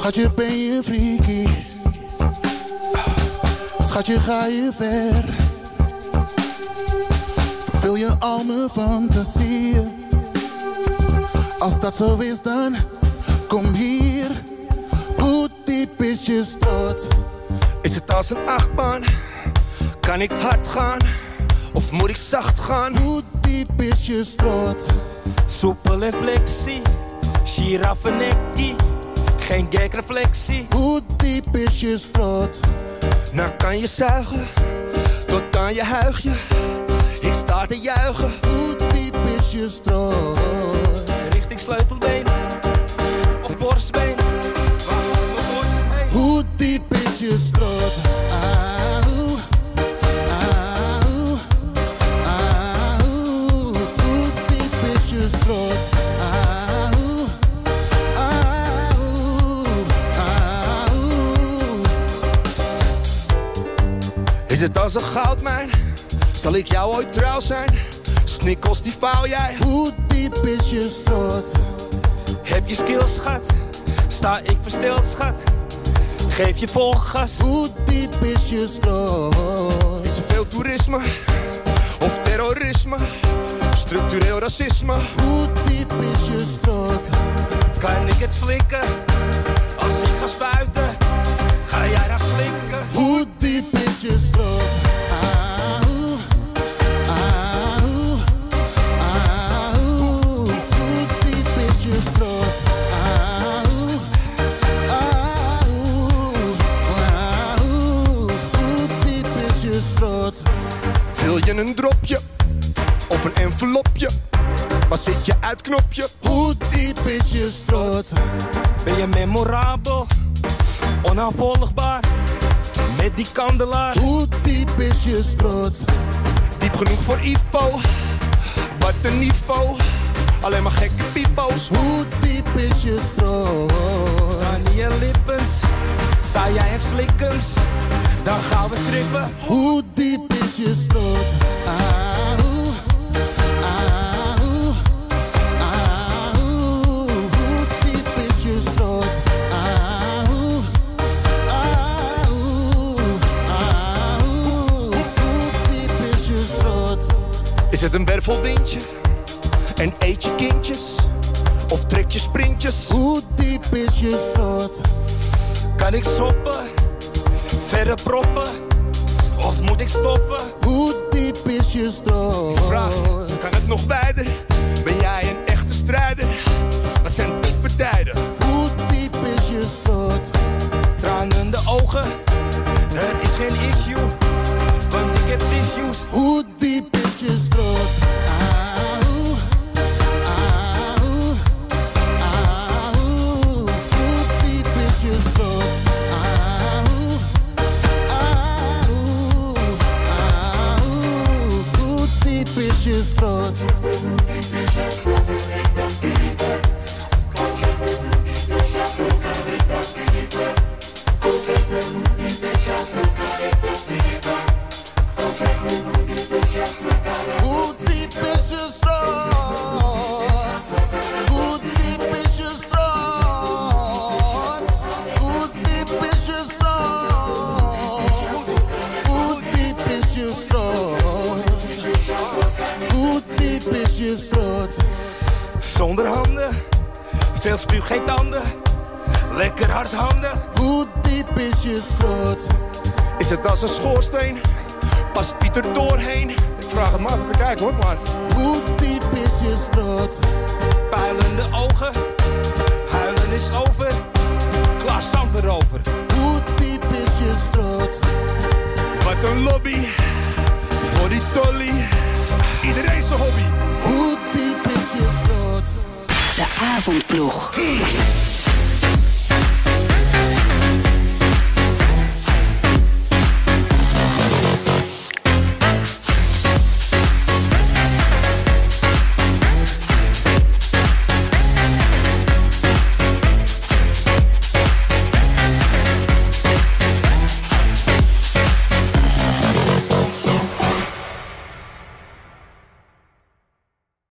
Schatje, ben je freaky? Schatje, ga je ver? Vul je al mijn fantasieën? Als dat zo is, dan kom hier. Hoe diep is je strot? Is het als een achtbaan? Kan ik hard gaan? Of moet ik zacht gaan? Hoe diep is je strot? Soepel en flexie, giraffenekkie. Geen reflectie. Hoe diep is je strot? Nou kan je zuigen, tot aan je huigje. Ik sta te juichen. Hoe diep is je strot? Richting sleutelbeen, of borstbeen. Hoe diep is je strot? Auw, auw. Hoe diep is je strot? Is het als een goudmijn? Zal ik jou ooit trouw zijn? Snikkels die vouw jij. Hoe diep is je strot? Heb je skills, schat? Sta ik versteld, schat? Geef je vol gas. Hoe diep is je strot? Is er veel toerisme? Of terrorisme? Structureel racisme? Hoe diep is je strot? Kan ik het flikken? Als ik ga spuiten, een dropje? Of een envelopje? Waar zit je uitknopje? Hoe diep is je strot? Ben je memorabel? Onafvolgbaar? Met die kandelaar? Hoe diep is je strot? Diep genoeg voor Ivo? Wat een niveau? Alleen maar gekke pipo's. Hoe diep is je strot? Aan je lippens, zou jij hem slikkens? Dan gaan we trippen. Hoe je strot? Auw, auw, auw. Hoe diep is je strot? Auw, auw, auw. Hoe diep is je strot? Is het een wervelwindje? En eet je kindjes? Of trek je sprintjes? Hoe diep is je? Kan ik soppen? Verder proppen? Of moet ik stoppen? Hoe diep is je strot? Vraag, kan het nog wijder? Ben jij een echte strijder? Wat zijn diepe tijden? Hoe diep is je strot? Tranende ogen, er is geen issue. Want ik heb issues. Is Zonder handen, veel spuug, geen tanden. Lekker hardhandig. Hoe diep is je strot? Is het als een schoorsteen? Past Pieter doorheen? Ik vraag het maar, even kijken hoor maar. Hoe diep is je strot? Puilende ogen, huilen is over. Klaar zand erover. Hoe diep is je strot? Wat een lobby, voor die tolly. Iedereen zijn hobby. Avondploeg.